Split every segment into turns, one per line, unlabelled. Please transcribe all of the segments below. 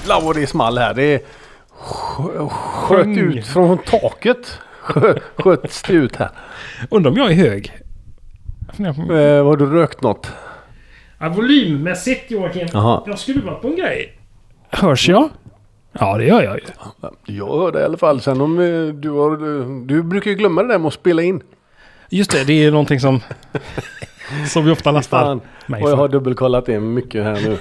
Jävlar vad det small här. Det skö- sköt
Sjung.
ut från taket. Skö- Sköts det ut här.
Undrar om jag är hög?
Eh, har du rökt något?
Ja, volymmässigt Joakim.
Jaha.
Jag har skruvat på en grej. Hörs jag? Ja, det gör jag ju.
Jag hör det i alla fall. Sen om eh, du har... Du brukar ju glömma det där med att spela in.
Just det, det är någonting som... som vi ofta lastar
Fan.
mig
Och jag har dubbelkollat det mycket här nu.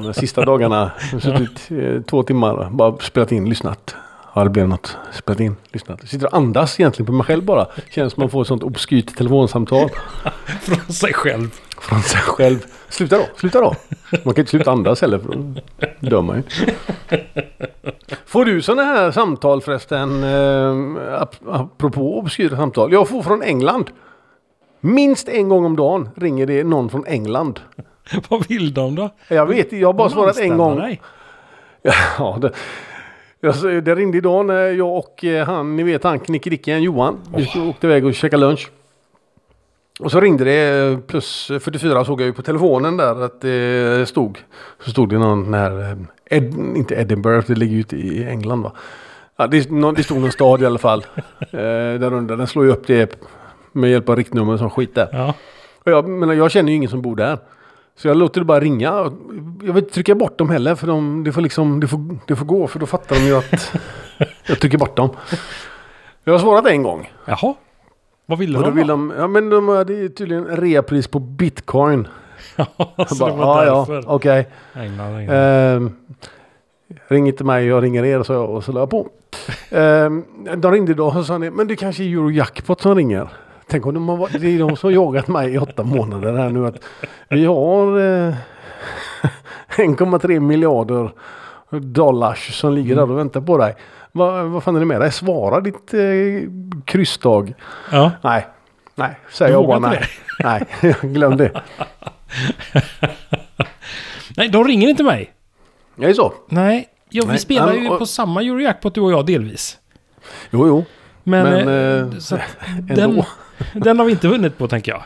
De sista dagarna. Jag har suttit eh, två timmar bara spelat in, lyssnat. Ja, det blev något. Spelat in, lyssnat. Jag sitter och andas egentligen på mig själv bara. Känns som man får ett sånt obskyrt telefonsamtal
Från sig själv.
från sig själv. Sluta då, sluta då. Man kan inte sluta andas heller för då dör man ju. Får du sådana här samtal förresten? Eh, ap- apropå obskyra samtal. Jag får från England. Minst en gång om dagen ringer det någon från England.
Vad vill de då?
Jag vet jag har bara
De
svarat en gång.
dig.
Ja, det, jag, det ringde idag när jag och eh, han, ni vet han knickedicken Johan, vi oh. åkte iväg och käkade lunch. Och så ringde det eh, plus 44 såg jag ju på telefonen där att det stod. Så stod det någon här, eh, Ed, inte Edinburgh, det ligger ju ute i England va. Ja, det, det stod någon stad i alla fall. Eh, där under, den slår ju upp det med hjälp av riktnummer och sån skit där.
Ja.
Och jag, menar, jag känner ju ingen som bor där. Så jag låter det bara ringa. Jag vill inte trycka bort dem heller för de, det, får liksom, det, får, det får gå för då fattar de ju att jag trycker bort dem. Jag har svarat en gång.
Jaha. Vad ville
Och då
de
vill de, ja men de, är tydligen reapris på bitcoin.
Ja, så
bara,
det var
ja, ja,
därför.
okej.
England, England.
Ehm, ring inte mig, jag ringer er, så jag och så la jag på. Ehm, de ringde då och sa men det kanske är Eurojackpot som ringer. Tänk om de har, varit- det är de som jagat mig i åtta månader här nu. Att vi har eh, 1,3 miljarder dollars som ligger där och väntar på dig. Vad, vad fan är det med dig? Svara ditt eh, kryssdag.
Ja.
Nej, nej, säger jag bara nej. Nej, glöm det.
Nej, de ringer inte mig.
Det är så.
Nej, ja, vi
Nej,
spelar ju på samma Eurojackpot du och jag delvis.
Jo, jo.
Men,
Men,
eh,
eh,
så
ändå.
den, den har vi inte vunnit på tänker jag.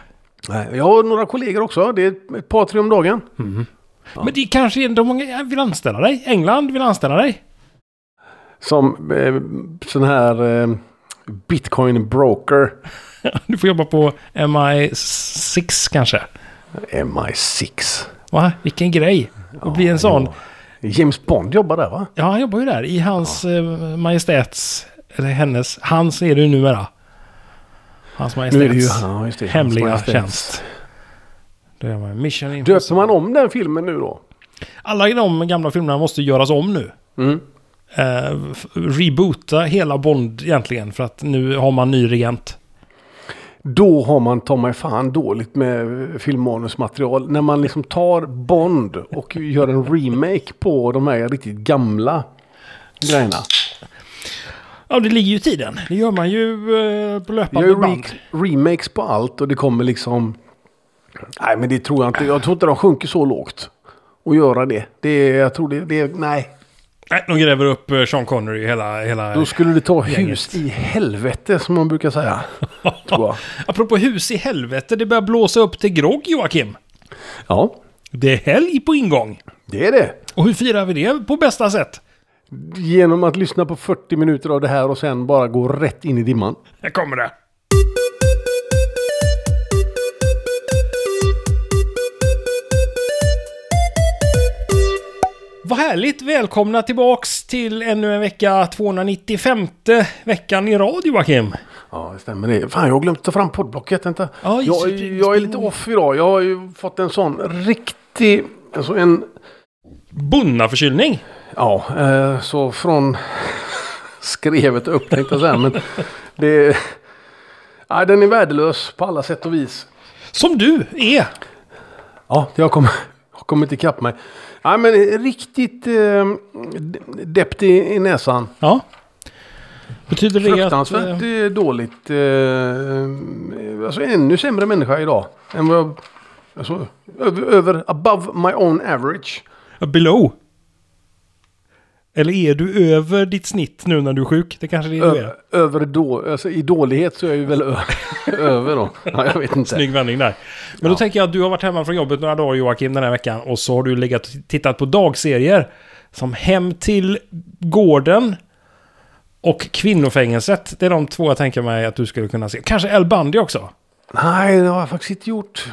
Nej, jag har några kollegor också. Det är ett- par, tre om dagen.
Men det kanske är de många vill anställa dig. England vill anställa dig.
Som eh, sån här eh, bitcoin broker.
Du får jobba på MI6 kanske.
MI6.
Va? Vilken grej. Och bli en sån.
Ja. James Bond jobbar där va?
Ja, han jobbar ju där i hans eh, majestäts... Eller hennes. Hans är det ju numera. Hans
Nu är det ju
majestäts
ja, just det,
hemliga
Hans
tjänst. Då gör man Mission
Döper
Impossible.
man om den filmen nu då?
Alla de gamla filmerna måste göras om nu.
Mm.
F- reboota hela Bond egentligen. För att nu har man ny regent.
Då har man ta mig fan dåligt med filmmanusmaterial. När man liksom tar Bond och gör en remake på de här riktigt gamla grejerna.
Ja, det ligger ju i tiden. Det gör man ju eh, på löpande
gör
band.
re- remakes på allt och det kommer liksom... Nej men det tror jag inte. Jag tror inte de sjunker så lågt. Och göra det. det är, jag tror det, det Nej.
Nej, de gräver upp eh, Sean Connery hela... hela...
Då skulle det ta
Gänget.
hus i helvete som man brukar säga.
Apropå hus i helvete, det börjar blåsa upp till grogg Joakim.
Ja,
Det är helg på ingång.
det är det.
Och hur firar vi det på bästa sätt?
Genom att lyssna på 40 minuter av det här och sen bara gå rätt in i dimman.
Här kommer det. Vad härligt! Välkomna tillbaks till ännu en vecka, 295 veckan i rad Joakim.
Ja, det stämmer det. Fan, jag har glömt ta fram poddblocket. Vänta.
Ja,
jag, jag är lite off idag. Jag har ju fått en sån riktig... Alltså en...
Bonnaförkylning.
Ja, eh, så från skrevet upp tänkte jag säga. Men det... Ja, den är värdelös på alla sätt och vis.
Som du är.
Ja, har kommit, har kommit ikapp mig. Ja, men riktigt eh, deppt i, i näsan.
Ja. Betyder det att...
Fruktansvärt
eh,
eh, dåligt. Eh, alltså ännu sämre människa idag. Än vad jag... Alltså, över, över above my own average.
Below? Eller är du över ditt snitt nu när du är sjuk? Det kanske är det du är.
Över då, alltså, I dålighet så är jag ju väl över då. Ja, jag vet inte.
Snygg vändning där. Men då tänker jag att du har varit hemma från jobbet några dagar Joakim den här veckan och så har du legat och tittat på dagserier. som Hem till gården och Kvinnofängelset. Det är de två jag tänker mig att du skulle kunna se. Kanske El Bundy också?
Nej, det har jag faktiskt inte gjort.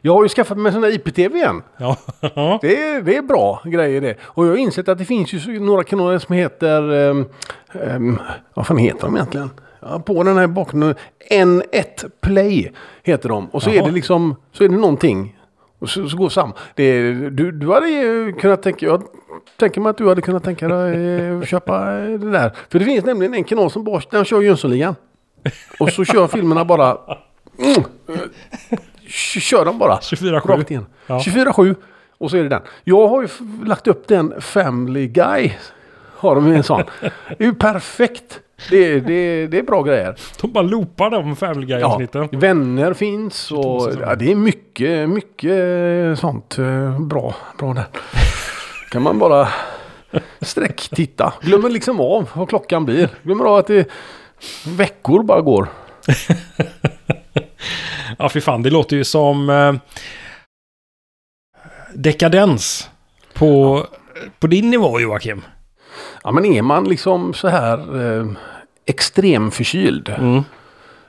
Jag har ju skaffat mig sån där IPTV igen.
Ja.
Det är, det är bra grejer det. Och jag har insett att det finns ju några kanaler som heter... Um, um, vad fan heter de egentligen? Ja, på den här bakgrunden. N1 Play heter de. Och så är
Jaha.
det liksom... Så är det någonting. Och så, så går sam. Det, är- du, du hade ju kunnat tänka... Jag tänker mig att du hade kunnat tänka dig köpa det där. För det finns nämligen en kanal som bara... Den kör Jönssonligan. Och så kör filmerna bara... Mm, kör de bara.
24/7.
Rakt igen.
Ja.
24-7. Och så är det den. Jag har ju lagt upp den Family Guy. Har de en sån. Det är ju perfekt. Det, det, det är bra grejer.
De bara loopar de Family
Ja,
Guy-avsnitten.
vänner finns och ja, det är mycket, mycket sånt eh, bra, bra där. Kan man bara sträcktitta. Glömmer liksom av vad klockan blir. Glömmer av att det veckor bara går.
Ja, fy fan. Det låter ju som eh, dekadens på, på din nivå, Joakim.
Ja men är man liksom så här eh, extremförkyld.
Mm.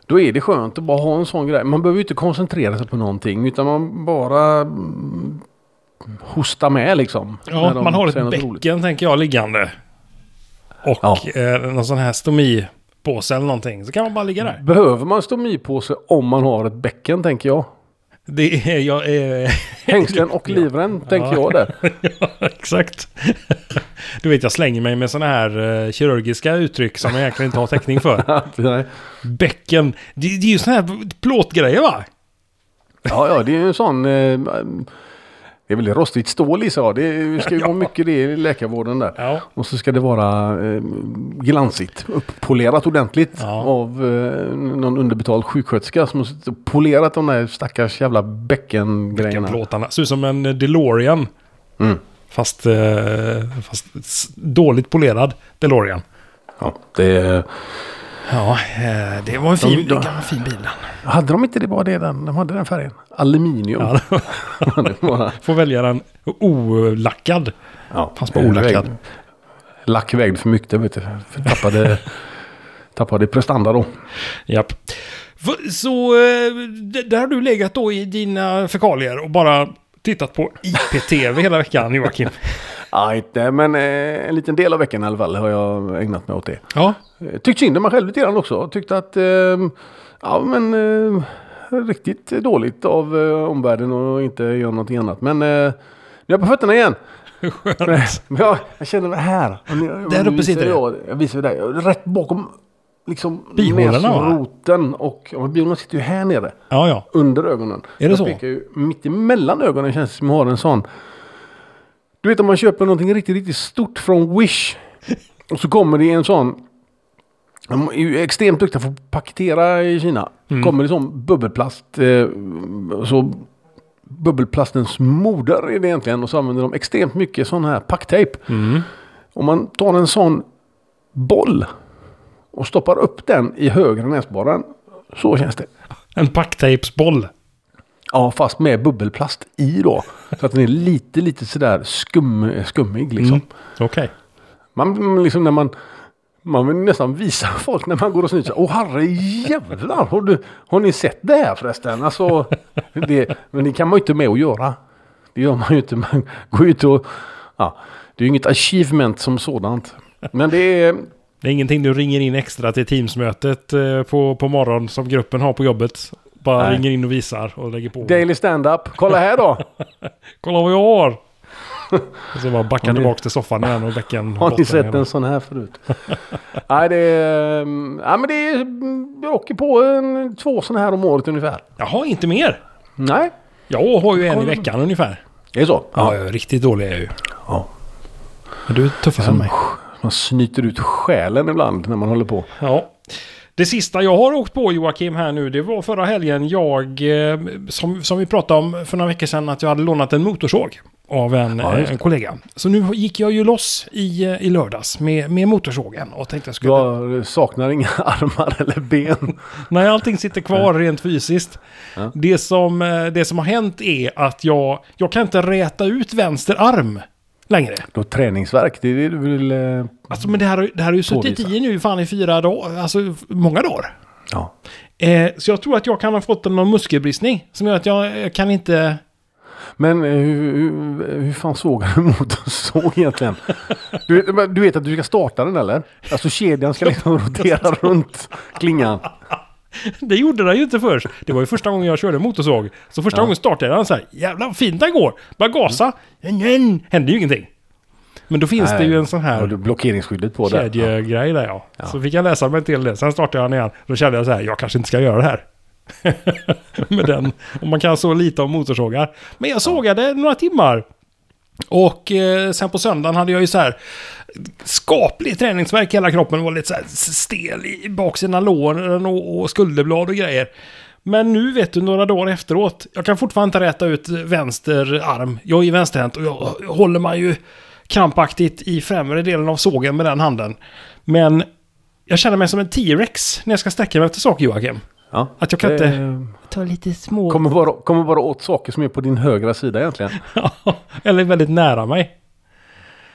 Då är det skönt att bara ha en sån grej. Man behöver ju inte koncentrera sig på någonting utan man bara mm, hosta med liksom.
Ja, man har ett
något roligt.
bäcken, tänker jag, liggande. Och
Ja.
eh, någon sån här stomipåse eller någonting. Så kan man bara ligga där.
Behöver man stomipåse om man har ett bäcken tänker jag.
Det är jag... Eh,
Hängslen och livrem tänker jag där.
ja, exakt. Du vet, jag slänger mig med såna här eh, kirurgiska uttryck som jag egentligen inte har täckning för.
Nej.
Bäcken. Det, det är ju såna här plåtgrejer va?
Ja, ja, det är ju en sån... Eh, det är väl rostigt stål i så. Det ska ju vara mycket det i läkarvården där.
Ja.
Och så ska det vara eh, glansigt, upppolerat ordentligt
Ja.
av eh, någon underbetald sjuksköterska som har polerat de där stackars jävla bäckengrejerna.
Plåtarna. Ser ut som en DeLorean.
Mm.
Fast, eh, fast dåligt polerad DeLorean.
Ja, det,
Ja, eh, det var en fin,
De-
en fin bil
hade de inte det bara det den, de hade den färgen? Aluminium.
Ja, får välja den olackad.
ja,
Fanns bara olackad.
Lack vägde för mycket, vet du. För tappade, tappade prestanda då.
Japp. Så eh, där har du legat då i dina fekalier och bara tittat på IPTV hela veckan Joakim.
Ja, inte, men eh, en liten del av veckan i alla fall har jag ägnat mig åt det.
Ja,
Eh, Tyckt synd om mig själv lite grann också. Tyckte att, eh, ja men eh, riktigt dåligt av omvärlden och inte göra någonting annat. Men nu är jag på fötterna igen.
skönt.
Men jag, jag känner mig här.
Där uppe sitter du.
jag, jag visar dig. Rätt bakom liksom näsroten och ja, men bihålorna sitter ju här nere.
Ja, ja.
Under ögonen.
Är det
jag
så?
pekar ju mitt emellan ögonen känns det som jag har en sån. Du vet om man köper någonting riktigt, riktigt stort från Wish. Och så kommer det en sån. De är ju extremt duktiga på att paketera i Kina.
Mm.
Kommer det som bubbelplast. Eh, så bubbelplastens moder är det egentligen. Och så använder de extremt mycket sån här packtejp.
Mm.
Om man tar en sån boll och stoppar upp den i högra näsborren. Så känns det.
En packtejpsboll.
Ja, fast med bubbelplast i då. Så att den är lite, lite sådär skum, skummig liksom.
Mm. Okej.
Man, liksom när man, man vill nästan visa folk när man går och snyter. Åh herre jävlar, har, du, har ni sett det här förresten? Alltså, det, men det kan man ju inte med att göra. Det gör man ju inte. Man går ut och... Ja, det är ju inget achievement som sådant. Men det är...
Det är ingenting du ringer in extra till Teamsmötet eh, på, på morgon som gruppen har på jobbet. Bara
Nej.
ringer in och visar och lägger på.
Daily stand-up. Kolla här då!
Kolla vad jag har! och så bara backa
Har ni-
tillbaka till soffan igen och bäcken
Har ni sett
igen.
en sån här förut? Nej, det är... mm, Ja, men det är... mm, Jag åker på en, två såna här om året ungefär.
Jaha, inte mer?
Nej,
Jag har ju en i veckan ungefär.
det är så.
Ja, är riktigt dålig är jag ju.
ja.
Men du är tuffare än mig.
Man snyter ut själen ibland när man håller på.
Ja. Det sista jag har åkt på Joakim här nu, det var förra helgen jag, eh, som, som vi pratade om för några veckor sedan, att jag hade lånat en motorsåg av en,
Ja,
eh, en kollega. Så nu gick jag ju loss i, eh, i lördags med, med motorsågen och tänkte jag skulle...
Jag saknar inga armar eller ben.
Nej, allting sitter kvar rent fysiskt.
Ja.
Det, som, det som har hänt är att jag, jag kan inte räta ut vänster arm. Längre.
Har träningsverk, det är det du vill... Eh,
Alltså men det här, det här har ju suttit i nu fan i fyra dagar, alltså många dagar.
ja.
Eh, så jag tror att jag kan ha fått någon muskelbristning som gör att jag eh, kan inte...
Men eh, hur, hur, hur fan sågar du motorsåg egentligen? Du, du vet att du ska starta den eller? Alltså kedjan ska liksom rotera runt klingan.
Det gjorde den ju inte först. Det var ju första gången jag körde motorsåg. Så första
Ja.
gången startade den så här, jävlar vad fint den går. Bara gasa. Nej, hände ju ingenting. Men då finns det ju en sån här
blockeringsskyddet på där?
kedjegrej där ja.
Ja.
Så fick jag läsa mig till det. Sen startade jag den igen. Då kände jag så här, jag kanske inte ska göra det här. Med den. Om man kan så lite om motorsågar. Men jag sågade några timmar. Och eh, sen på söndagen hade jag ju så här skaplig träningsvärk i hela kroppen. Var lite så här stel i baksidan av låren och, och skulderblad och grejer. Men nu vet du några dagar efteråt. Jag kan fortfarande inte räta ut vänster arm. Jag är ju vänsterhänt och jag håller man ju krampaktigt i främre delen av sågen med den handen. Men jag känner mig som en T-rex när jag ska sträcka mig efter saker Joakim.
Ja.
Att jag kan
Det,
inte- Ta lite små...
Kommer bara, kommer bara åt saker som är på din högra sida egentligen.
Eller väldigt nära mig.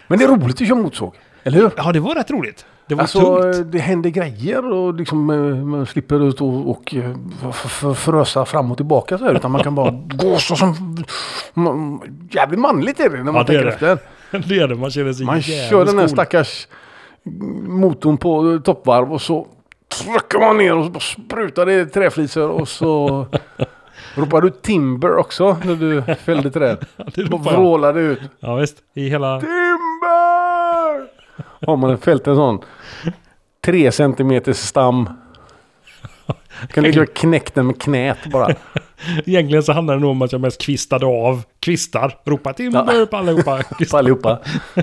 Men det är roligt att köra motorsåg. Eller hur?
Ja, det var rätt roligt. Det var
Alltså
tungt.
det händer grejer och liksom eh, man slipper ut och, och eh, f- f- förösa fram och tillbaka så här. Utan man kan bara gå så som... Jävligt manligt är det när man
Ja,
tänker
det.
efter.
Det är det, man känner sig
Man kör den här
cool.
stackars motorn på eh, toppvarv och så trycker man ner och så bara sprutar det träflisor och så ropar du timber också när du fällde träd.
det
vrålar det ut.
Ja, visst. I hela...
Timber! Har man fällt en sån tre centimeters stam. Kan du knäcka den med knät bara.
Egentligen så handlar det nog om att jag mest kvistade av kvistar. Ropa timber på allihopa.
På allihopa.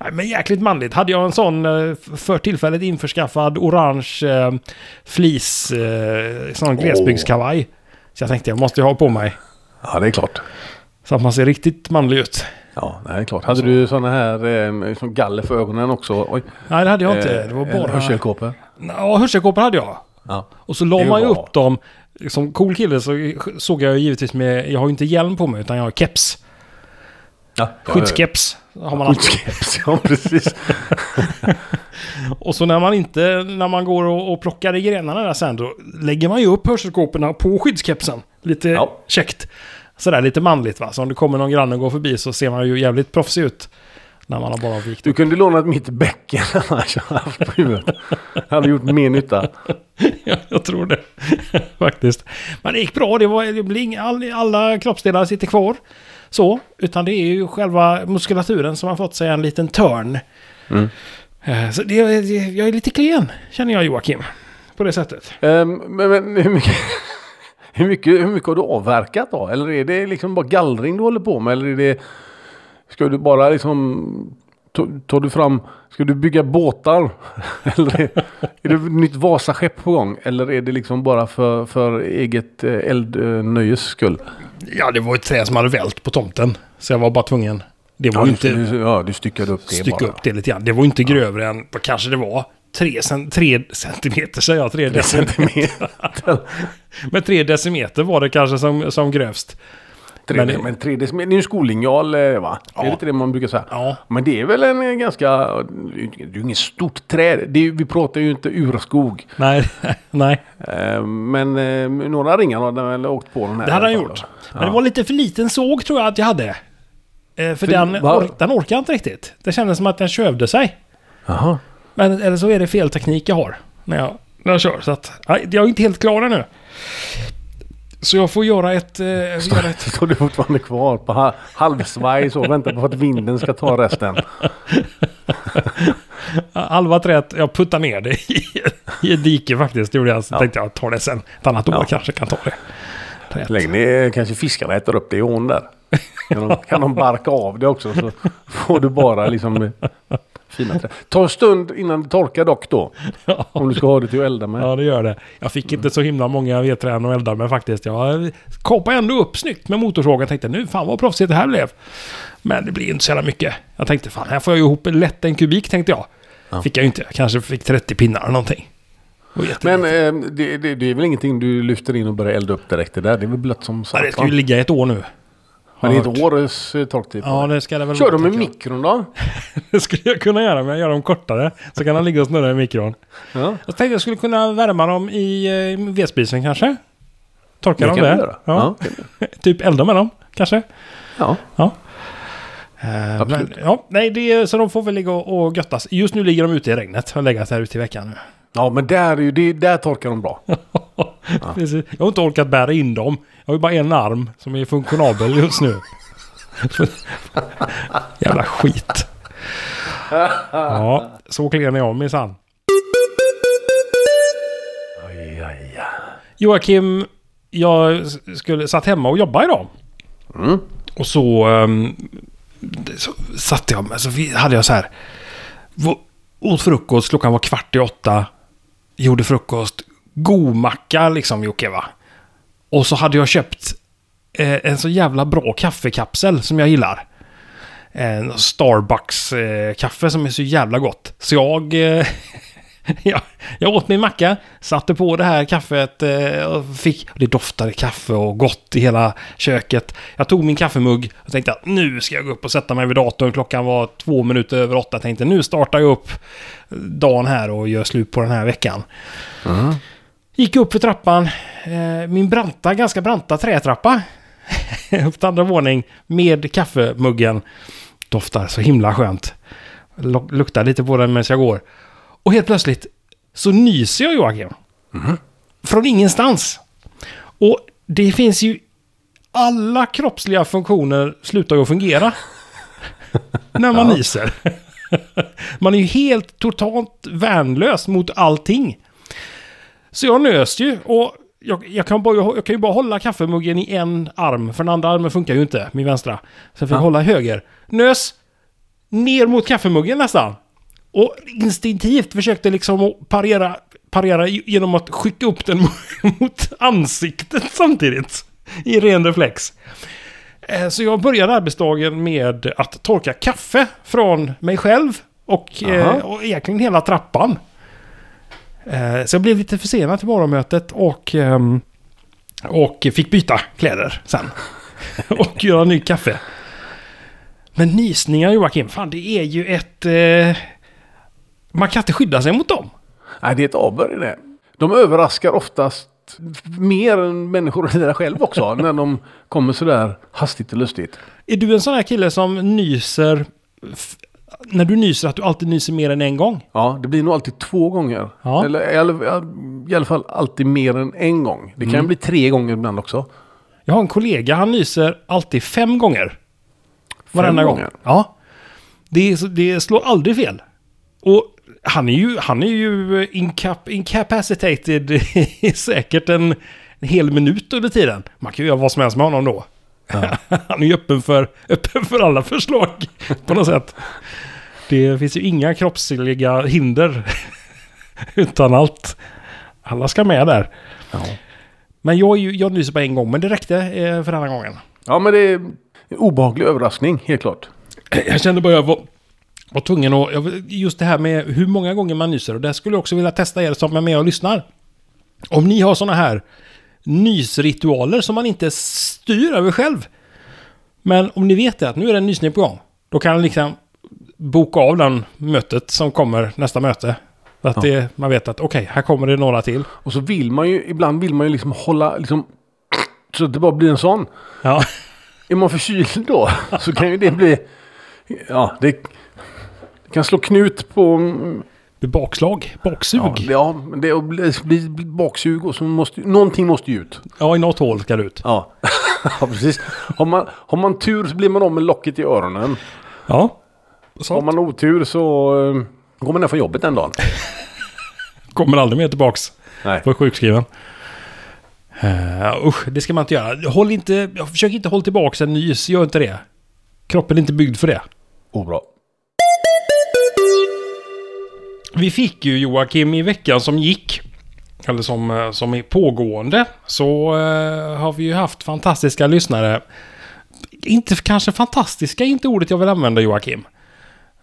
Nej, men jäkligt manligt. Hade jag en sån eh, för tillfället införskaffad orange eh, flis, eh, sån glesbygdskavaj. Så jag tänkte jag måste ha på mig.
Ja, det är klart.
Så att man ser riktigt manlig ut.
Ja, det är klart. Hade du såna här eh, som galler för ögonen också? Oj.
Nej, det hade jag inte. Det var bara...
Hörselkåpor?
Ja, hörselkåpor hade jag.
Ja.
Och så la man ju upp dem. Som cool kille så såg jag givetvis med... Jag har ju inte hjälm på mig utan jag har keps.
ja.
Skyddskeps har man.
Skyddskeps, ja precis.
Och så när man inte... När man går och, och plockar i grenarna där sen då lägger man ju upp hörselkåporna på skyddskepsen. Lite
Ja.
käckt. Sådär lite manligt va. Så om det kommer någon granne och går förbi så ser man ju jävligt proffsig ut. När man har bara vikt
Du
upp.
kunde lånat mitt bäcken annars haft på huvudet. Hade gjort mer nytta.
Ja, jag tror det. Faktiskt. Men det gick bra. Det, var, det blir inga, all, alla kroppsdelar sitter kvar. Så. Utan det är ju själva muskulaturen som har fått sig en liten törn.
Mm.
Eh, Så det, jag är lite klen, känner jag Joakim. På det sättet.
Ehm, men, men hur, mycket, hur, mycket, hur mycket har du avverkat då? Eller är det liksom bara gallring du håller på med? Eller är det... Ska du bara liksom... Tar du fram... Ska du bygga båtar? Eller är, är det ett nytt Vasaskepp på gång? Eller är det liksom bara för, för eget eh, eldnöjes skull?
Ja, det var ett träd som hade vält på tomten. Så jag var bara tvungen. Det var
Ja,
inte...
du, ja, du styckade upp det
stycka
bara.
upp det lite grann. Det var inte grövre än vad kanske det var. Tre, cen, tre centimeter säger jag. Tre decimeter. Men tre decimeter var det kanske som, som grövst.
Tre,
Men-
men, men tre decimeter, det är ju en skollinjal eh, va? Det är
Ja.
lite det man brukar säga.
Ja.
Men det är väl en ganska, det är ju inget stort träd. Det är, vi pratar ju inte urskog.
Nej, nej.
Eh, Men eh, några ringar har den väl åkt på den här.
Det hade han gjort. Men det var lite för liten såg tror jag att jag hade. För,
För
den, or, den orkar inte riktigt. Det kändes som att den kövde sig.
Jaha.
Men, eller så är det fel teknik jag har. När jag, när jag kör. Så att, jag är inte helt klar ännu. Så jag får göra ett... Eh, göra ett
står du fortfarande kvar på ha- halvsvaj så väntar på att vinden ska ta resten.
halva träet, jag puttar ner det i, i ett dike faktiskt. Gjorde jag. Så
Ja.
tänkte jag tar det sen. Ett annat år
Ja.
kanske kan ta det.
Lägg ner, kanske fiskarna äter upp det i ån där. Kan de, kan de barka av det också så får du bara liksom fina träd. Ta en stund innan det torkar dock då.
Ja.
Om du ska ha det till att elda med.
Ja, det gör det. Jag fick inte så himla många vedträn att elda med faktiskt. Jag kapade ändå upp snyggt med motorsågen. Tänkte nu fan vad proffsigt det här blev. Men det blir inte så jävla mycket. Jag tänkte fan här får jag ihop lätt en kubik tänkte jag.
Ja.
Fick jag ju inte. Jag kanske fick 30 pinnar eller någonting.
Men eh, det, det, det är väl ingenting du lyfter in och börjar elda upp direkt det där? Det är väl blött som satan?
det ska ju ligga ett år nu.
Men det är ett års eh, torktid. på
Ja,
det.
ska det väl
Kör de i mikron då?
Det skulle jag kunna göra, men jag gör dem kortare. Så kan de ligga och snurra i mikron.
Ja.
Jag tänkte jag skulle kunna värma dem i eh, vedspisen kanske. Torka dem där. Ja.
Ja.
typ elda med dem, kanske.
Ja.
Ja. Eh,
Absolut.
Men, ja, nej, det så de får väl ligga och, och göttas. Just nu ligger de ute i regnet. Har legat här ute i veckan nu.
ja, men där, är ju, det, där torkar de bra.
Precis. Jag har inte orkat bära in dem. Jag har ju bara en arm som är funktionabel just nu. Jävla skit. Ja, så klen är jag minsann. Joakim, jag skulle, satt hemma och jobbade idag.
Mm.
Och så, um, så satt jag, alltså vi, hade jag så här. Åt frukost, klockan var kvart i åtta. Gjorde frukost godmacka liksom Jocke va. Och så hade jag köpt eh, en så jävla bra kaffekapsel som jag gillar. En Starbucks-kaffe eh, som är så jävla gott. Så jag... Eh, ja, jag åt min macka, satte på det här kaffet eh, och fick... Det doftade kaffe och gott i hela köket. Jag tog min kaffemugg och tänkte att nu ska jag gå upp och sätta mig vid datorn. Klockan var två minuter över åtta. Jag tänkte nu startar jag upp dagen här och gör slut på den här veckan.
Mm.
Gick upp för trappan. Eh, min branta, ganska branta trätrappa. upp till andra våning med kaffemuggen. Doftar så himla skönt. Lu- Luktar lite på den medan jag går. Och helt plötsligt så nyser jag Joakim. Från ingenstans. Och det finns ju... Alla kroppsliga funktioner slutar ju att fungera. när man
Ja.
nyser. man är ju helt totalt värnlös mot allting. Så jag nös ju och jag, jag, kan bara, jag kan ju bara hålla kaffemuggen i en arm, för den andra armen funkar ju inte, min vänstra. Så jag fick
Ja.
hålla höger. Nös ner mot kaffemuggen nästan. Och instinktivt försökte liksom parera, parera genom att skicka upp den mot ansiktet samtidigt. I ren reflex. Eh, Så jag började arbetsdagen med att torka kaffe från mig själv och, eh,
Aha.
och egentligen hela trappan. Eh, Så jag blev lite försenad till morgonmötet och, ehm, och fick byta kläder sen. och göra ny kaffe. Men nysningar Joakim, fan det är ju ett... Eh, man kan inte skydda sig mot dem.
Nej, det är ett i det. De överraskar oftast mer än människor där själv också. när de kommer sådär hastigt och lustigt.
Är du en sån här kille som nyser... När du nyser att du alltid nyser mer än en gång?
Ja, det blir nog alltid två gånger.
Ja.
Eller i alla, i alla fall alltid mer än en gång. Det kan
Mm.
bli tre gånger ibland också.
Jag har en kollega, han nyser alltid fem gånger. Varenda gång.
gånger?
Ja. Det, det slår aldrig fel. Och han är ju, han är ju incap, incapacitated i säkert en, en hel minut under tiden. Man kan ju göra vad som helst med honom då. han är ju öppen för, öppen för alla förslag på något sätt. Det finns ju inga kroppsliga hinder. Utan allt. Alla ska med där.
Ja.
Men jag, jag nyser bara en gång, men det räckte eh, för den här gången.
ja, men det är en obehaglig överraskning, helt klart.
Jag kände bara att jag var, var tvungen att... Just det här med hur många gånger man nyser. Och det skulle jag också vilja testa er som är med och lyssnar. Om ni har sådana här nysritualer som man inte styr över själv. Men om ni vet det, att nu är det en nysning på gång. Då kan ni liksom boka av den mötet som kommer nästa möte. Så att
Ja.
det, man vet att okej, här kommer det några till.
Och så vill man ju, ibland vill man ju liksom hålla, liksom, så att det bara blir en sån.
Ja,
Är man förkyld då så kan ju det bli, ja, det, det kan slå knut på,
det bakslag, baksug.
ja,
Ja,
ja det blir bli, bli baksug och så måste, någonting måste ju ut.
i något hål ska det ut.
Ja, ja precis. Har man, har man tur så blir man av med locket i öronen.
Ja.
Har
Så
man otur så eh, går man ner från jobbet den dagen.
kommer aldrig mer tillbaks.
Nej.
Var sjukskriven. Uh, usch, det ska man inte göra. Håll inte, försök inte hålla tillbaka en nys. Gör inte det. Kroppen är inte byggd för det.
Oh, bra.
Vi fick ju Joakim i veckan som gick. Eller som, eh, som är pågående. Så eh, har vi ju haft fantastiska lyssnare. Inte kanske fantastiska, inte ordet jag vill använda Joakim.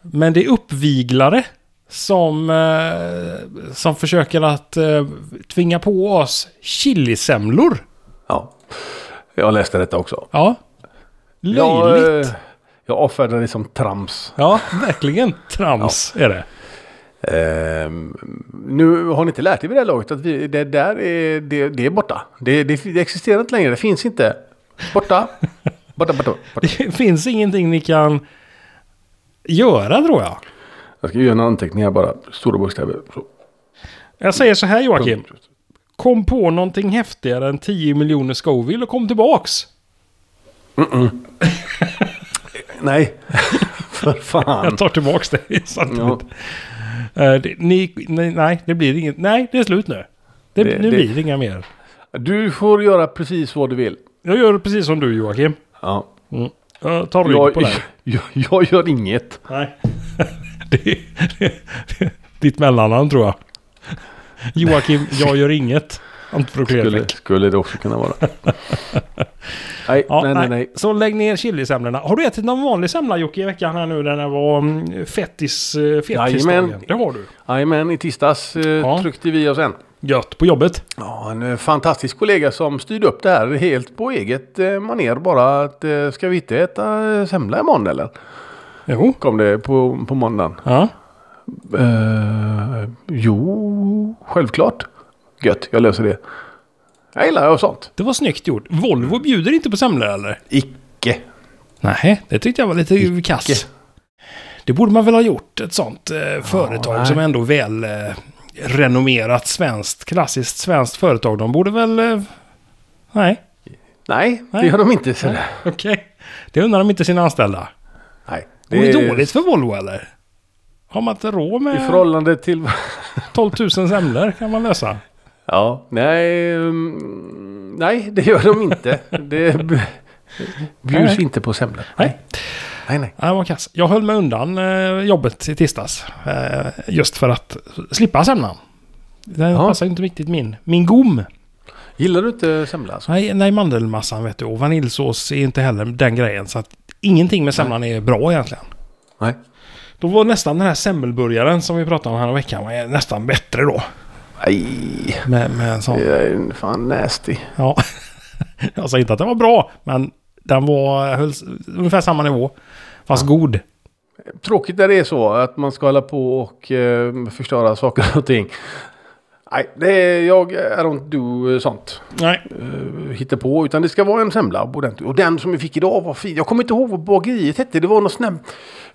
Men det är uppviglare som, eh, som försöker att eh, tvinga på oss chilisemlor.
Ja. Jag läste detta också.
Ja, Löjligt.
Jag, eh, jag avfärdar det som trams.
Ja, verkligen trams är det.
Ehm, nu har ni inte lärt er vid det här laget att vi, det där är, det, det är borta. Det, det, det existerar inte längre. Det finns inte. Borta. Borta, borta, borta.
Det finns ingenting ni kan göra tror jag.
Jag ska göra en anteckning här bara. Stora bokstäver. Så.
Jag säger så här Joakim. Kom på någonting häftigare än 10 miljoner Scoville och kom tillbaks.
Nej. För fan.
Jag tar tillbaks det. samtidigt.
Ja.
Eh, det, ni, nej, nej, det blir inget. Nej, det är slut nu. Det,
Det-
nu
det-
blir det inga mer.
Du får göra precis vad du vill.
Jag gör precis som du Joakim.
Ja.
Mm. Jag tar rygg på dig.
Jag, jag gör inget.
Nej. det, det, ditt mellannamn tror jag. Joakim, jag gör inget.
Skulle, skulle det också kunna vara. nej,
Ja,
nej, nej, nej.
Så lägg ner chilisemlorna. Har du ätit någon vanlig semla Jocke i veckan här nu när det var mm, fettis, eh, fettisdagen? Det har du.
Jajamän, i tisdags eh,
Ja.
tryckte vi oss en.
Gött på jobbet.
Ja, en eh, fantastisk kollega som styrde upp det här helt på eget eh, maner bara. Att, eh, ska vi inte äta semla imorgon eller?
Jo.
Kom det på, på måndagen.
Ja.
Eh, jo, självklart. Gött, jag löser det. Jag gillar sånt.
Det var snyggt gjort. Volvo bjuder inte på semlor eller?
Icke.
Nej, det tyckte jag var lite kass. Det borde man väl ha gjort. Ett sånt eh, företag
nej.
som ändå väl eh, renommerat svenskt, klassiskt svenskt företag. De borde väl... Eh, nej,
Nej,
Nej.
det gör de inte.
Okej. Det undrar de inte sina anställda.
Nej.
Går det dåligt för Volvo eller? Har man inte råd
I
med
förhållande till...
12 000 semlor kan man lösa?
Ja, nej, mm, nej det gör de inte. Det bjuds
Nej.
inte på semlor.
Nej.
Nej, nej.
Nej, det var kass. Jag höll mig undan eh, jobbet i tisdags. Eh, just för att slippa semlan. Det
Ja.
passar inte riktigt min, min gom.
Gillar du inte semla? Alltså?
Nej, nej, mandelmassan vet du. Och vaniljsås är inte heller den grejen. Så att ingenting med semlan är bra egentligen.
Nej.
Då var nästan den här semmelburgaren som vi pratade om här veckan var nästan bättre då.
Nej,
Med, med en sån.
det är fan nasty.
Ja. Jag sa inte att den var bra, men den var höll, ungefär samma nivå. Fast god.
Tråkigt när det är så att man ska hålla på och eh, förstöra saker och ting. Nej, det är, jag I don't do sånt.
Nej.
Uh, hitta på. Utan det ska vara en semla. ordentligt. Och den som vi fick idag var fin. Jag kommer inte ihåg vad bageriet hette. Det var något sånt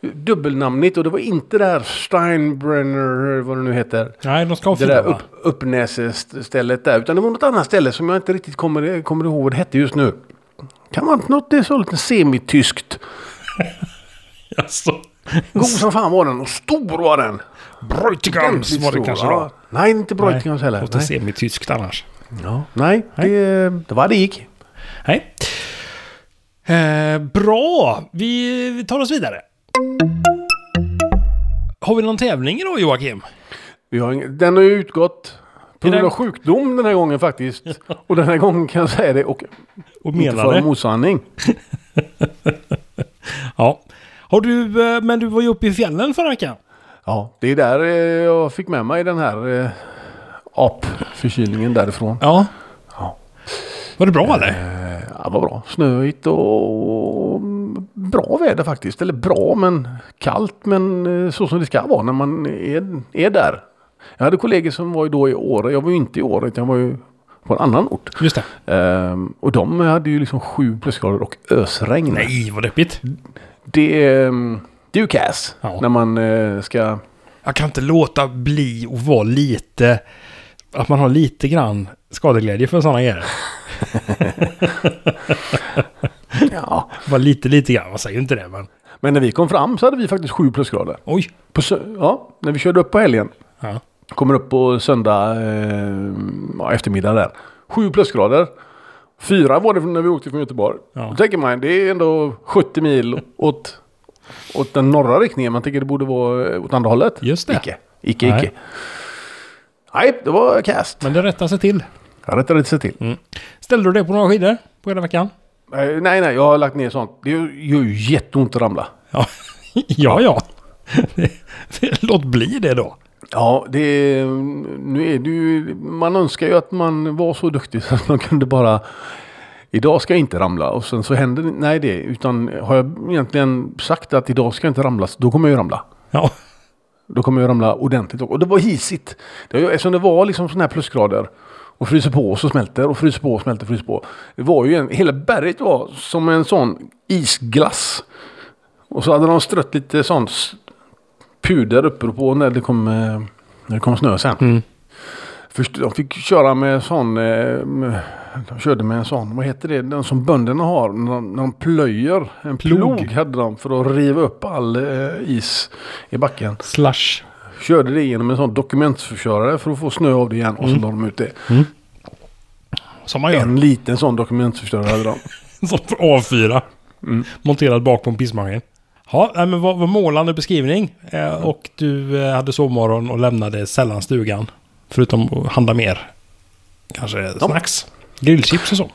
där dubbelnamnigt. Och det var inte det här Steinbrenner, vad det nu heter.
Nej, de ska ha
Det där upp, uppnäsestället där. Utan det var något annat ställe som jag inte riktigt kommer, kommer ihåg vad det hette just nu. Kan vara något det är så lite semityskt.
Alltså.
God som fan var den och stor var den. Ordentligt
var det kanske
ja.
då.
Nej, inte Bräutigams heller.
Låter
Nej,
semityskt annars.
ja. Nej det, det var det gick.
Nej. Eh, bra! Vi, tar oss vidare. Har vi någon tävling idag Joakim?
Vi har den har ju utgått på grund av sjukdom den här gången faktiskt. Och den här gången kan jag säga det och
Och
inte för
det?
mosanning.
Ja. Har du, eh, men du var ju uppe i fjällen förra veckan.
Ja, det är där eh, jag fick med mig den här eh, apförkylningen därifrån.
Ja.
Ja.
Var det bra eller?
Eh, Ja, vad bra. Snöigt och bra väder faktiskt. Eller bra men kallt men så som det ska vara när man är, är där. Jag hade kollegor som var ju då i Åre. Jag var ju inte i Åre utan jag var ju på en annan ort.
Just det.
Ehm, och de hade ju liksom sju plusgrader och ösregn.
Nej, vad deppigt.
Det, är, ehm, det är ju kass
Ja.
när man eh, ska...
Jag kan inte låta bli att vara lite... Att man har lite grann skadeglädje för sådana grejer.
Ja.
Bara lite, lite grann. Man säger ju inte det, men...
Men när vi kom fram så hade vi faktiskt sju plusgrader.
Oj!
På, sö- ja, när vi körde upp på helgen.
Ja.
Kommer upp på söndag eh, eftermiddag där. Sju plusgrader. Fyra var det när vi åkte från Göteborg.
Ja.
Då tänker man det är ändå 70 mil åt, åt den norra riktningen. Man tänker det borde vara eh, åt andra hållet.
Just det.
Icke, icke,
Nej.
icke. Nej, det var cast.
Men det rättar sig till.
Jag rättade sig till.
Ställde du dig på några skidor på hela veckan?
Nej, nej, jag har lagt ner sånt. Det gör ju jätteont att ramla.
Ja, ja. ja. Låt bli det då.
Ja, det är, nu är det ju, man önskar ju att man var så duktig så att man kunde bara idag ska jag inte ramla. Och sen så händer nej det. Utan har jag egentligen sagt att idag ska jag inte ramla, då kommer jag ju ramla.
Ja.
Då kommer jag ramla ordentligt. Och det var hisigt. Det var, eftersom det var liksom sådana här plusgrader. Och fryser på och så smälter och fryser på och smälter och fryser på. Det var ju en, hela berget var som en sån isglass. Och så hade de strött lite sån puder uppe på när det kom, eh, när det kom snö sen.
Mm.
Först, de fick köra med sån, eh, med, de körde med en sån, vad heter det, den som bönderna har när de, när de plöjer. En plog.
Plog.
hade de för att riva upp all eh, is i backen.
Slush.
Körde det genom en sån dokumentförkörare för att få snö av det igen och så la de ut det.
Som man gör.
En liten sån dokumentförstörare hade de.
Som för A4.
Mm.
Monterad bak på en pissmaskin. Ja, men vad, vad målande beskrivning. Eh, och du eh, hade sovmorgon och lämnade sällan stugan. Förutom att handla mer. Kanske snacks. Grillchips och så.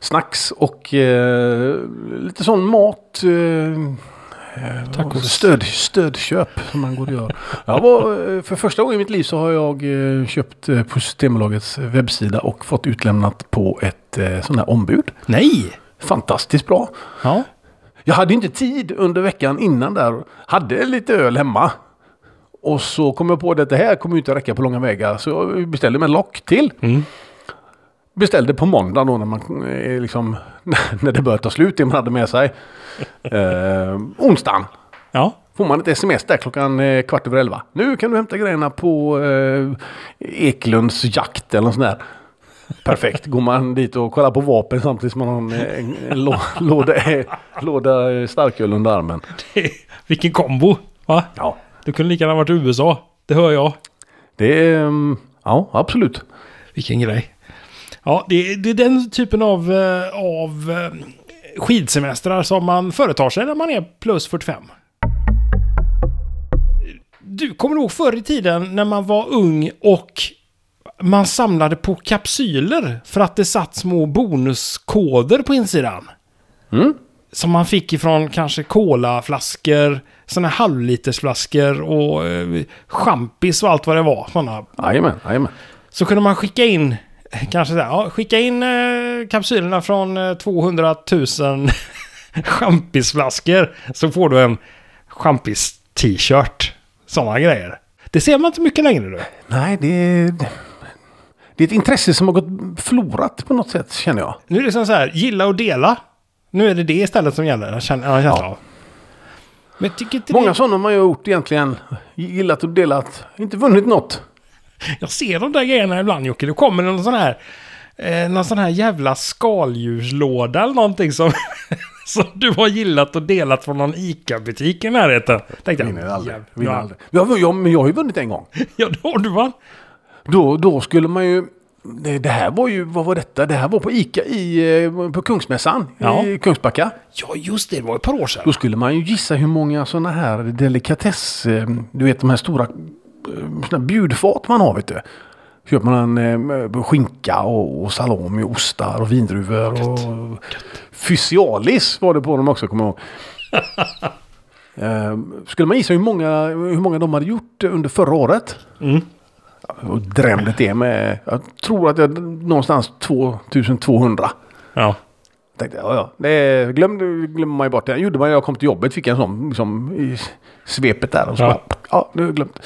Snacks och eh, lite sån mat. Eh,
Tacos.
Stöd, stödköp som man går och gör. Jag var, eh, för första gången i mitt liv så har jag eh, köpt eh, på Systembolagets webbsida och fått utlämnat på ett eh, sån här ombud.
Nej!
Fantastiskt bra.
Ja.
Jag hade inte tid under veckan innan där. Hade lite öl hemma. Och så kom jag på att det här kommer inte räcka på långa vägar. Så jag beställde med lock till.
Mm.
Beställde på måndag då när man eh, liksom när det började ta slut det man hade med sig. Eh, onsdagen
Ja.
får man ett sms där klockan eh, kvart över elva. Nu kan du hämta grejerna på eh, Eklunds jakt eller något sånt där. Perfekt. Går man dit och kollar på vapen samtidigt som man har en, en, en lå, låda, låda starköl under armen.
Vilken kombo! Va?
Ja,
Du kunde lika gärna varit i USA. Det hör jag.
det är... mm, Ja, absolut.
Vilken grej. Ja, det, är- det är den typen av, eh, av eh, skidsemestrar som man företar sig när man är plus 45. Du kommer ihåg förr i tiden när man var ung och man samlade på kapsyler för att det satt små bonuskoder på insidan.
Mm.
Som man fick ifrån kanske colaflaskor, sådana halvlitersflaskor och eh, champis och allt vad det var. Såna
Jajamän, jajamän.
så kunde man skicka in, kanske här, ja, skicka in eh, kapsylerna från eh, 200 000 champisflaskor. Så får du en champis-t-shirt. Sådana grejer. Det ser man inte mycket längre du.
Nej, det. Det är ett intresse som har gått förlorat på något sätt känner jag.
Nu är det som så här, gilla och dela. Nu är det det istället som gäller. Jag känner, jag känner
Ja.
Men jag tycker inte
Många
det,
sådana har man ju gjort egentligen. Gillat och delat. Inte vunnit något.
Jag ser de där grejerna ibland Jocke. Det kommer någon sån här, eh, någon sån här jävla skaldjurslåda eller någonting som, som du har gillat och delat från någon ICA-butik i närheten. Tänkte
Vinner
jag,
aldrig.
jävlar.
Vinner aldrig. Ja, jag, men jag har ju vunnit en gång.
Ja, då har du va?
Då, då skulle man ju... Det, här var ju, vad var detta? Det här var på Ica i, eh, på Kungsmässan
Ja.
i Kungsbacka.
Ja, just det. Det var ett par år sedan.
Då skulle man ju gissa hur många sådana här delikatess, eh, du vet de här stora eh, såna bjudfat man har vet du. Köper man eh, skinka och, och salami, ostar och vindruvor och Fysialis var det på dem också kommer jag ihåg. Skulle man gissa hur många, hur många de hade gjort under förra året?
Mm.
Och drämde det med, jag tror att jag någonstans 2200.
Ja.
Tänkte, ja, ja. Det glömde, glömmer man ju bort. Det gjorde man när jag kom till jobbet. Fick jag en sån liksom, i svepet där. Och så
Ja.
ja. ja, jag glömt.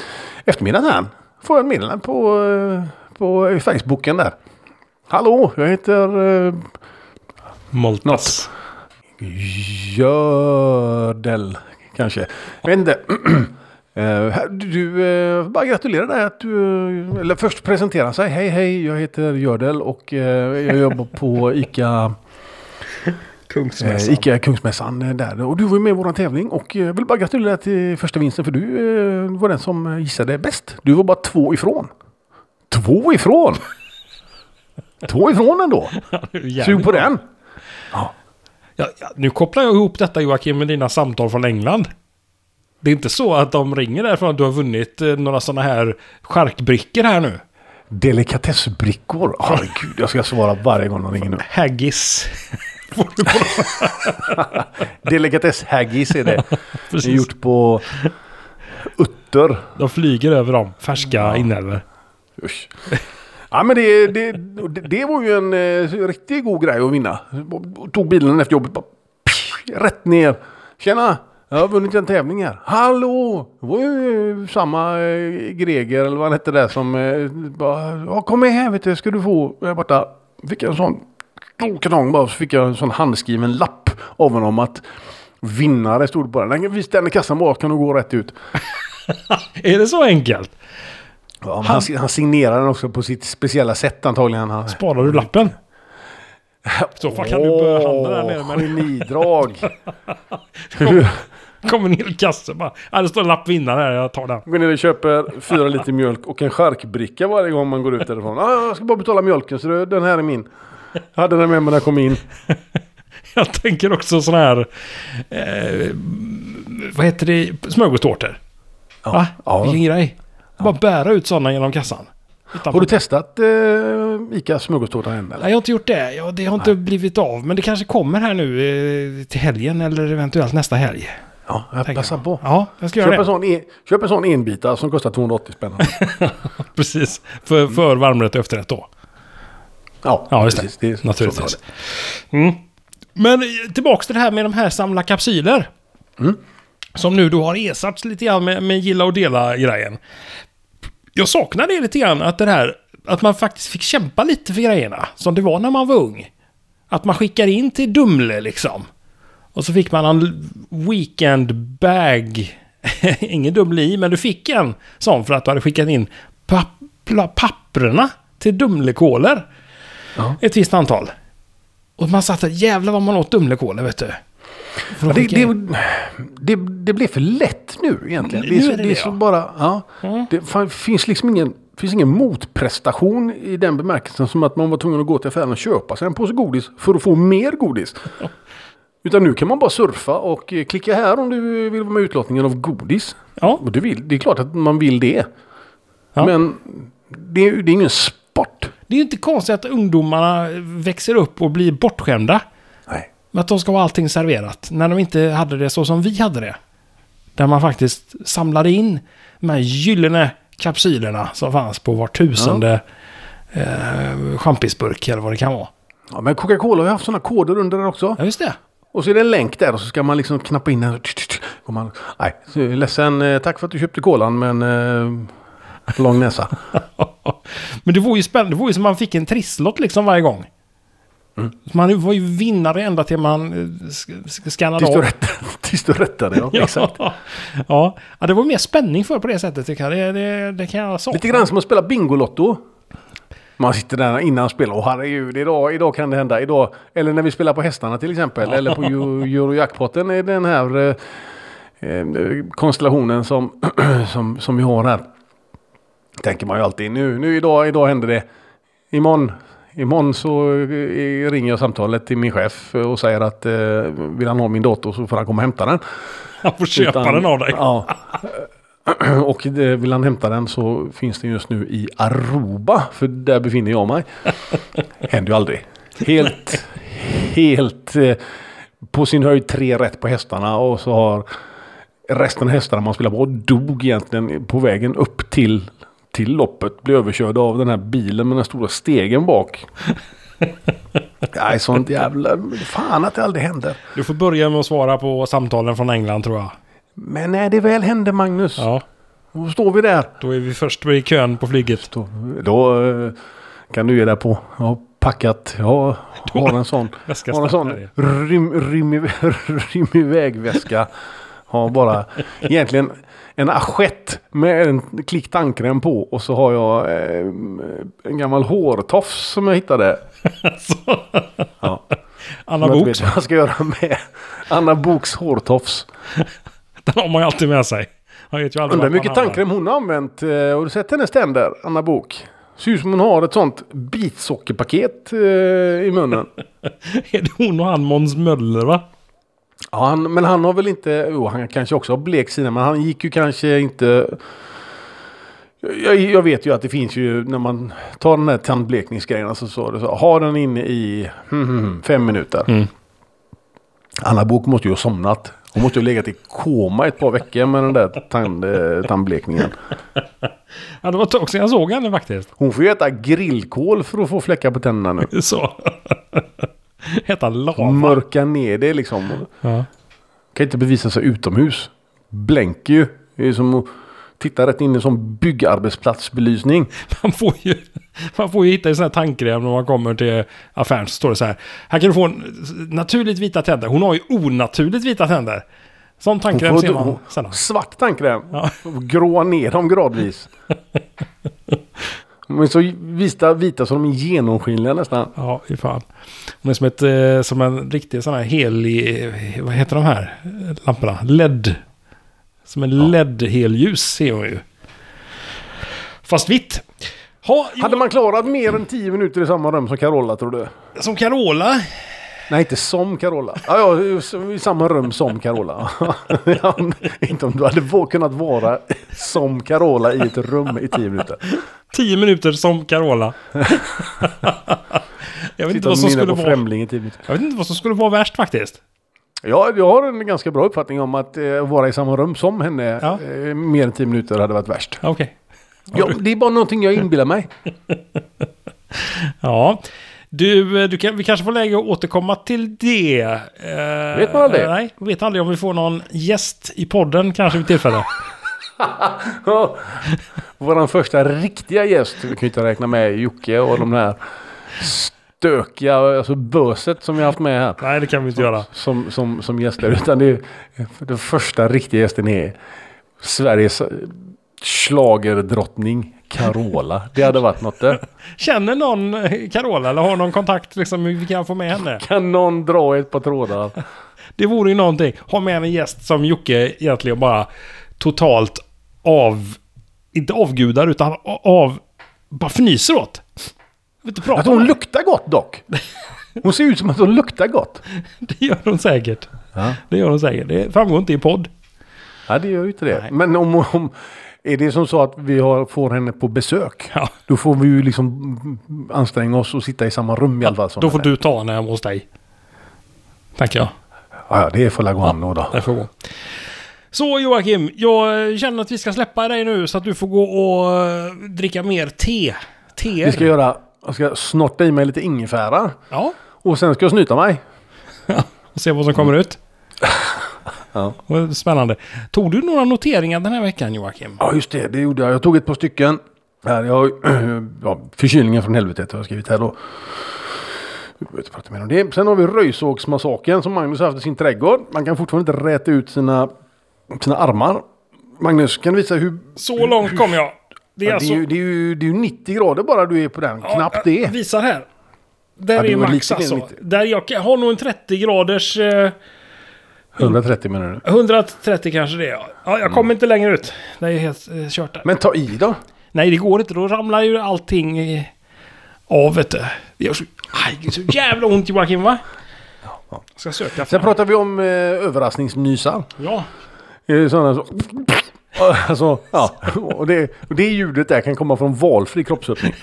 Eftermiddagen här får jag ett meddelande på, eh, på Facebooken där. Hallå, jag heter uh,
Moltas.
Gördel kanske. Jag vet inte. Eh, du, uh, bara gratulerar dig att du, eh, eller först presentera sig. Hej hej, jag heter Gördel och eh, jag jobbar på ICA Eh, Ica Kungsmässan eh, där. Och du var med i våran tävling och jag vill bara gratulera till första vinsten för du eh, var den som gissade bäst. Du var bara två ifrån. Två ifrån? två ifrån ändå. Sug på den.
Ja, ja, nu kopplar jag ihop detta Joakim med dina samtal från England. Det är inte så att de ringer därifrån att du har vunnit eh, några sådana här charkbrickor här nu.
Delikatessbrickor. Herregud, jag ska svara varje gång de ringer nu.
Haggis.
Delikatess-haggis är det. Det är
Precis.
gjort på utter.
De flyger över dem. Färska inälvor.
Usch. Ja men det, det, det, var ju en eh, riktigt god grej att vinna. Tog bilen efter jobbet bara pff, rätt ner. Tjena! Jag har vunnit en tävling här. Hallå! Det var ju samma eh, Greger eller vad han hette där som eh, bara, ja, kom med här vet du ska du få. Jag borta fick jag en sån stor kartong bara så fick jag en sån handskriven lapp av honom att vinnare stod på den. Vis den i kassan bara kan du gå rätt ut.
Är det så enkelt?
Ja, men han, han signerade den också på sitt speciella sätt antagligen. Han,
Sparar du lappen? I så fall kan du börja handla där nere med
Genidrag.
Kommer ner i kassan bara. Ja, det står en lapp vinnare här, jag tar den.
Går ner och köper fyra liter mjölk och en charkbricka varje gång man går ut därifrån. Ah, jag ska bara betala mjölken så den här är min. Jag hade den med mig när jag kom in.
Jag tänker också sån här... Eh, vad heter det? Smörgåstårtor.
Ja.
Va?
Ja.
Vilken grej. Bara bära ut sådana genom kassan. Utan
Har du testat eh, Ica smörgåstårta än eller?
Nej, jag har inte gjort det. Ja, det har inte blivit av. Men det kanske kommer här nu eh, till helgen eller eventuellt nästa helg.
Ja, jag passar på.
Ja, jag ska
Köp
göra
en, sån en, köp en sån enbita som kostar 280 spänn.
Precis. För, för varmrätt och efterrätt då.
Ja,
Ja, just
precis.
det. Naturligtvis.
det
Mm. Men tillbaks till det här med de här samla kapsyler.
Mm.
Som nu då har ersatts lite grann med, med gilla och dela-grejen. Jag saknar det lite grann, att det här... Att man faktiskt fick kämpa lite för grejerna. Som det var när man var ung. Att man skickar in till Dumle liksom. Och så fick man en weekend bag. Ingen Dumle i, men du fick en sån för att du hade skickat in papp- papprena till Dumlekoler.
Ja.
Ett visst antal. Och man satt där, jävlar vad man åt Dumlekoler vet du. Att
Det, det, det, det blev för lätt nu egentligen.
Nu
Det är så,
är det
är så
ja.
bara... Ja,
Mm.
det finns liksom ingen, finns ingen motprestation i den bemärkelsen som att man var tvungen att gå till affären och köpa sig en påse godis för att få mer godis. Utan nu kan man bara surfa och eh, klicka här om du vill vara med i utlottningen av godis.
Ja,
Och du vill, det är klart att man vill det.
Ja.
Men det är, det är ingen sport.
det är inte konstigt att ungdomarna växer upp och blir bortskämda.
Nej.
Med att de ska ha allting serverat. När de inte hade det så som vi hade det. Där man faktiskt samlade in de här gyllene kapsylerna som fanns på var tusende eh, champisburk eller vad det kan vara.
Ja, men Coca-Cola har ju haft sådana koder under den också.
Ja, just det.
Och så är det en länk där och så ska man liksom knappa in den. Och man, nej, ledsen. eh, Tack för att du köpte kolan men eh, lång näsa.
Men det var ju spännande. Det var ju som man fick en trisslott liksom varje gång.
Mm.
Man var ju vinnare ända till man eh, sk- sk- skannade av.
tills du rättade. Ja,
Ja.
exakt.
ja. ja, det var mer spänning för på det sättet tycker jag. Det, det, det kan jag sakna.
Lite grann som att spela Bingolotto. Man sitter där innan spel och herregud, idag, idag kan det hända. Idag, eller när vi spelar på hästarna till exempel. Eller på Euro- Eurojackpotten är den här eh, eh, konstellationen som, som, som vi har här. Tänker man ju alltid nu, nu idag, idag händer det. Imorgon, imorgon så eh, ringer jag samtalet till min chef och säger att eh, vill han ha min dator så får han komma och hämta den.
Han får köpa
Utan-
den av dig.
Ja. Och det, vill han hämta den så finns den just nu i Aruba. För där befinner jag mig. Händer ju aldrig. Helt, helt eh, på sin höjd tre rätt på hästarna. Och så har resten av hästarna man spelar på dog egentligen på vägen upp till, till loppet. Blev överkörda av den här bilen med den stora stegen bak. Nej, sånt jävla... Fan att det aldrig händer.
Du får börja med att svara på samtalen från England tror jag.
Men när det väl hände Magnus.
Ja,
Då står vi där.
då är vi först i kön på flyget.
Då, då eh, kan du ge dig på. Jag har packat. Jag har en sån. Har en sån rym, rym, rym iväg-väska. Har bara egentligen en assiett med en klick tandkräm på. Och så har jag eh, en gammal hårtofs som jag hittade. Ja.
Anna Boks,
vad jag ska göra med Anna Boks hårtofs.
den har man ju alltid med sig. Han vet ju aldrig
Undrar hur mycket tandkräm hon har använt. eh, Har du sett hennes tänder, Anna Bok? Ser ut som hon har ett sånt bitsockerpaket eh, i munnen.
Är det hon och han Måns Möller va?
Ja, han, men han har väl inte... Jo, han kanske också har blek sina, men han gick ju kanske inte... Jag, jag vet ju att det finns ju när man tar den här tandblekningsgrejen så står det så. Ha den inne i hmm, fem minuter.
Mm.
Anna Bok måste ju ha somnat. Hon måste ju ha legat i koma ett par veckor med den där tand, eh, tandblekningen.
Ja, det var ett tag sedan jag såg henne faktiskt.
Hon får ju äta grillkol för att få fläckar på tänderna nu.
Så. Hette han Lava?
Mörka ner det liksom.
Ja.
Kan inte bevisa sig utomhus. Blänker ju. Det är som att titta rätt in i som byggarbetsplatsbelysning.
Man får ju, man får ju hitta en sån här tandkräm när man kommer till affären. Så står det så här. Här kan du få en naturligt vita tänder. Hon har ju onaturligt vita tänder. Sån tandkräm
får
ser man sällan.
svart tandkräm.
Ja.
Gråa ner dem gradvis. De är så vita, vita så de är genomskinliga nästan.
Ja, fy fan. Hon är som, ett, eh, som en riktig sån här helig... eh, Vad heter de här lamporna? LED. Som en LED-helljus ser hon ju. Fast vitt. Ha,
Hade man klarat mer än 10 minuter i samma rum som Carola tror du?
Som Carola.
Nej, inte som Carola. Ja, ja, i samma rum som Carola. ja, inte om du hade kunnat vara som Carola i ett rum i 10 minuter.
10 minuter som Carola. jag, vet inte vad som skulle vara,
Främling i 10 minuter.
jag vet inte vad som skulle vara värst faktiskt.
Ja, jag har en ganska bra uppfattning om att eh, vara i samma rum som henne
Ja.
eh, mer än 10 minuter hade varit värst.
Okej.
Ja, det är bara någonting jag inbillar mig.
Ja. Du, eh, du kan, vi kanske får läge att återkomma till det. Eh,
Vet man aldrig?
Nej, vet aldrig om vi får någon gäst i podden kanske vid tillfälle.
Vår första riktiga gäst, vi kan ju inte räkna med Jocke och de här stökiga, alltså böset som vi har haft med här.
nej, det kan vi inte göra.
som, som, som gäster. Utan det är, den första riktiga gästen är Sveriges schlagerdrottning Carola. Det hade varit något där.
Känner någon Carola eller har någon kontakt liksom vi kan få med henne?
Kan någon dra ett par trådar?
Det vore ju någonting. Ha med en gäst som Jocke egentligen bara totalt av... Inte avgudar utan av... Bara fnyser åt. Inte prata
Att hon
det.
luktar gott dock. Hon ser ut som att hon luktar gott.
Det gör hon säkert.
Ja,
Det gör hon säkert. Det framgår inte i podd.
ja det gör ju inte det.
Nej.
Men om, om är det som så att vi har, får henne på besök.
Ja,
Då får vi ju liksom anstränga oss och sitta i samma rum i alla fall.
då får
henne.
du ta henne hemma hos dig. Tänker jag.
Ja, ja, det får la gå an då. då.
Det får gå. Så Joakim, jag känner att vi ska släppa dig nu så att du får gå och eh, dricka mer te. Teer.
Vi ska göra, jag ska snorta i mig lite ingefära.
Ja,
Och sen ska jag snyta mig.
och se vad som kommer ut.
Ja.
Spännande. Tog du några noteringar den här veckan Joakim?
Ja, just det. Det gjorde jag. Jag tog ett par stycken. Här, jag har ja, förkylningen från helvetet har jag skrivit här då. Vi behöver inte prata mer om det. Sen har vi röjsågsmassaken som Magnus har haft i sin trädgård. Man kan fortfarande inte räta ut sina, sina armar. Magnus, kan du visa hur...
Så långt kom jag. Det är
Ja, det,
alltså...
är ju, det, är ju, det är ju 90 grader bara du är på den.
Ja,
Knappt det.
visar här. Där
Ja, det
är max alltså.
än 90.
Där jag har nog en 30 graders... Eh,
130 menar du.
130 kanske det är. Ja, ja jag kommer inte längre ut. Det är helt eh, kört där.
Men ta i då.
Nej, det går inte. Då ramlar ju allting eh, av, vet du. Det gör så, aj, det så jävla ont Joakim, va?
ja.
Ska söka
Sen pratar vi om eh, överraskningsnysar.
Ja.
Eh, Sådana så... Alltså, ja. Och det, och det ljudet där kan komma från valfri kroppsöppning.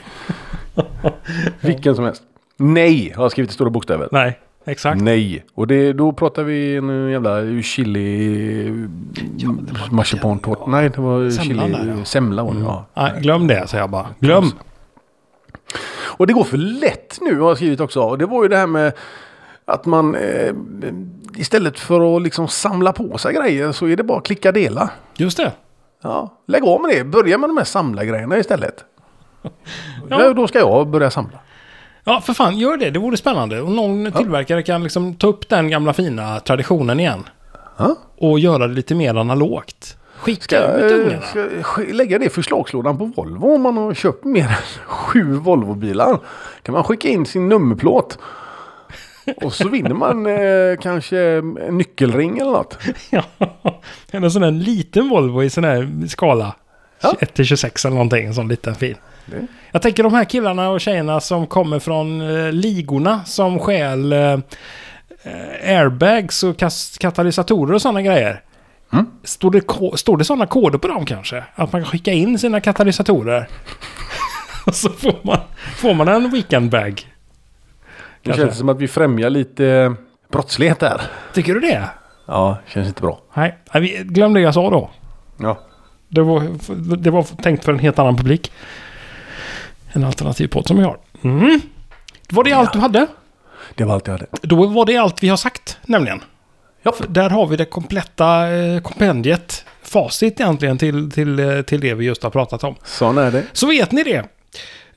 Vilken som helst. Nej, har jag skrivit i stora bokstäver.
Nej, exakt.
Nej. Och det, då pratar vi en jävla chili... Marsipantårta. Nej, det var
Semlan
chili...
där, ja.
Semla var det, ja.
Nej, glöm det, säger jag bara. Glöm.
Och det går för lätt nu har jag skrivit också. Och det var ju det här med att man eh, istället för att liksom samla på sig grejer så är det bara att klicka dela.
Just det.
Ja, lägg av med det. Börja med de här samla-grejerna istället.
Ja.
Ja. Då ska jag börja samla.
Ja, för fan, gör det. Det vore spännande. Om någon tillverkare kan liksom ta upp den gamla fina traditionen igen.
Ja.
Och göra det lite mer analogt. Skicka
Ska,
ut ungarna.
ska sk- lägga det i förslagslådan på Volvo om man har köpt mer än sju Volvo-bilar. Kan man skicka in sin nummerplåt. Och så vinner man eh, kanske en nyckelring eller något.
Ja, en sån där liten Volvo i sån här skala.
Ja.
1-26 eller någonting, en sån liten fin.
Det.
Jag tänker de här killarna och tjejerna som kommer från eh, ligorna som stjäl eh, eh, airbags och katalysatorer och sådana grejer.
Mm.
Står det, står det sådana koder på dem kanske? Att man kan skicka in sina katalysatorer? och så får man, får man en weekendbag.
Det
Kanske.
känns som att vi främjar lite brottslighet där.
Tycker du det?
Ja, känns inte bra.
Nej, vi- glöm det jag sa då.
Ja.
Det var, det var tänkt för en helt annan publik. En alternativ podd som vi har. Mm. Var det allt du hade?
Det var allt jag hade.
Då var det allt vi har sagt, nämligen.
Ja.
För Där har vi det kompletta eh, kompendiet. Facit egentligen till, till, eh, till det vi just har pratat om.
Sån är det.
Så vet ni det.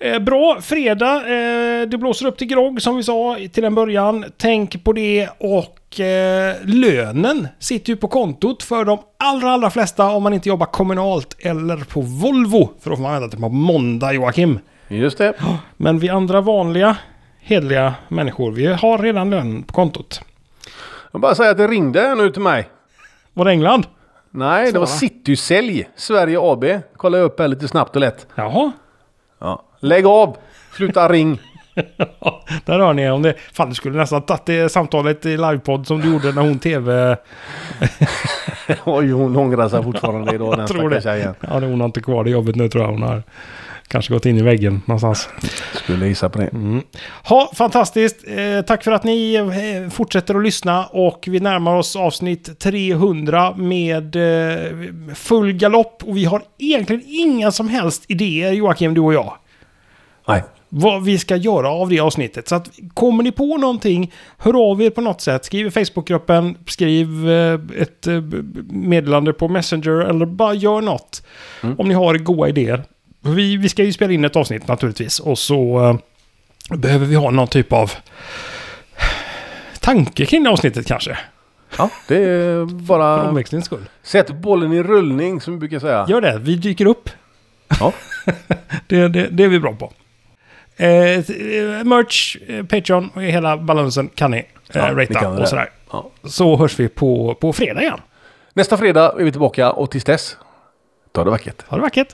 Eh, bra, fredag. Eh, det blåser upp till grogg som vi sa till en början. Tänk på det och eh, lönen sitter ju på kontot för de allra, allra flesta om man inte jobbar kommunalt eller på Volvo. För då får man vänta till på måndag Joakim.
Just det.
Men vi andra vanliga hedliga människor, vi har redan lön på kontot.
Jag bara säga att det ringde nu till mig.
Var det England?
Nej, det var
Svara.
Citysälj Sverige AB. Kollar jag upp här lite snabbt och lätt.
Jaha.
Ja. Lägg av! Sluta ring!
Där hör ni om det. Fan, du skulle nästan tagit det samtalet i livepodd som du gjorde när hon tv...
Oj, hon ångrar sig fortfarande idag den stackars tjejen.
Ja, hon har inte kvar det jobbet nu tror jag. Hon har kanske gått in i väggen någonstans.
Skulle gissa på det.
Ha, fantastiskt. Eh, tack för att ni eh, fortsätter att lyssna och vi närmar oss avsnitt 300 med eh, full galopp och vi har egentligen inga som helst idéer Joakim, du och jag.
Nej.
vad vi ska göra av det avsnittet. Så att kommer ni på någonting, hör av er på något sätt. Skriv i Facebookgruppen, skriv eh, ett eh, meddelande på Messenger eller bara gör något. Om ni har goda idéer. Vi, vi ska ju spela in ett avsnitt naturligtvis och så eh, behöver vi ha någon typ av tanke kring det avsnittet kanske.
Ja, det är
För
bara...
omväxlings skull.
Sätt bollen i rullning som vi brukar säga.
Gör det, vi dyker upp.
Ja.
det, det, det är vi bra på. Eh, merch, eh, Patreon och hela balansen kan ni eh,
Ja, kan det.
och sådär.
Ja.
Så hörs vi på, på fredag igen.
Nästa fredag är vi tillbaka och tills dess, ta det vackert.
Ha det vackert!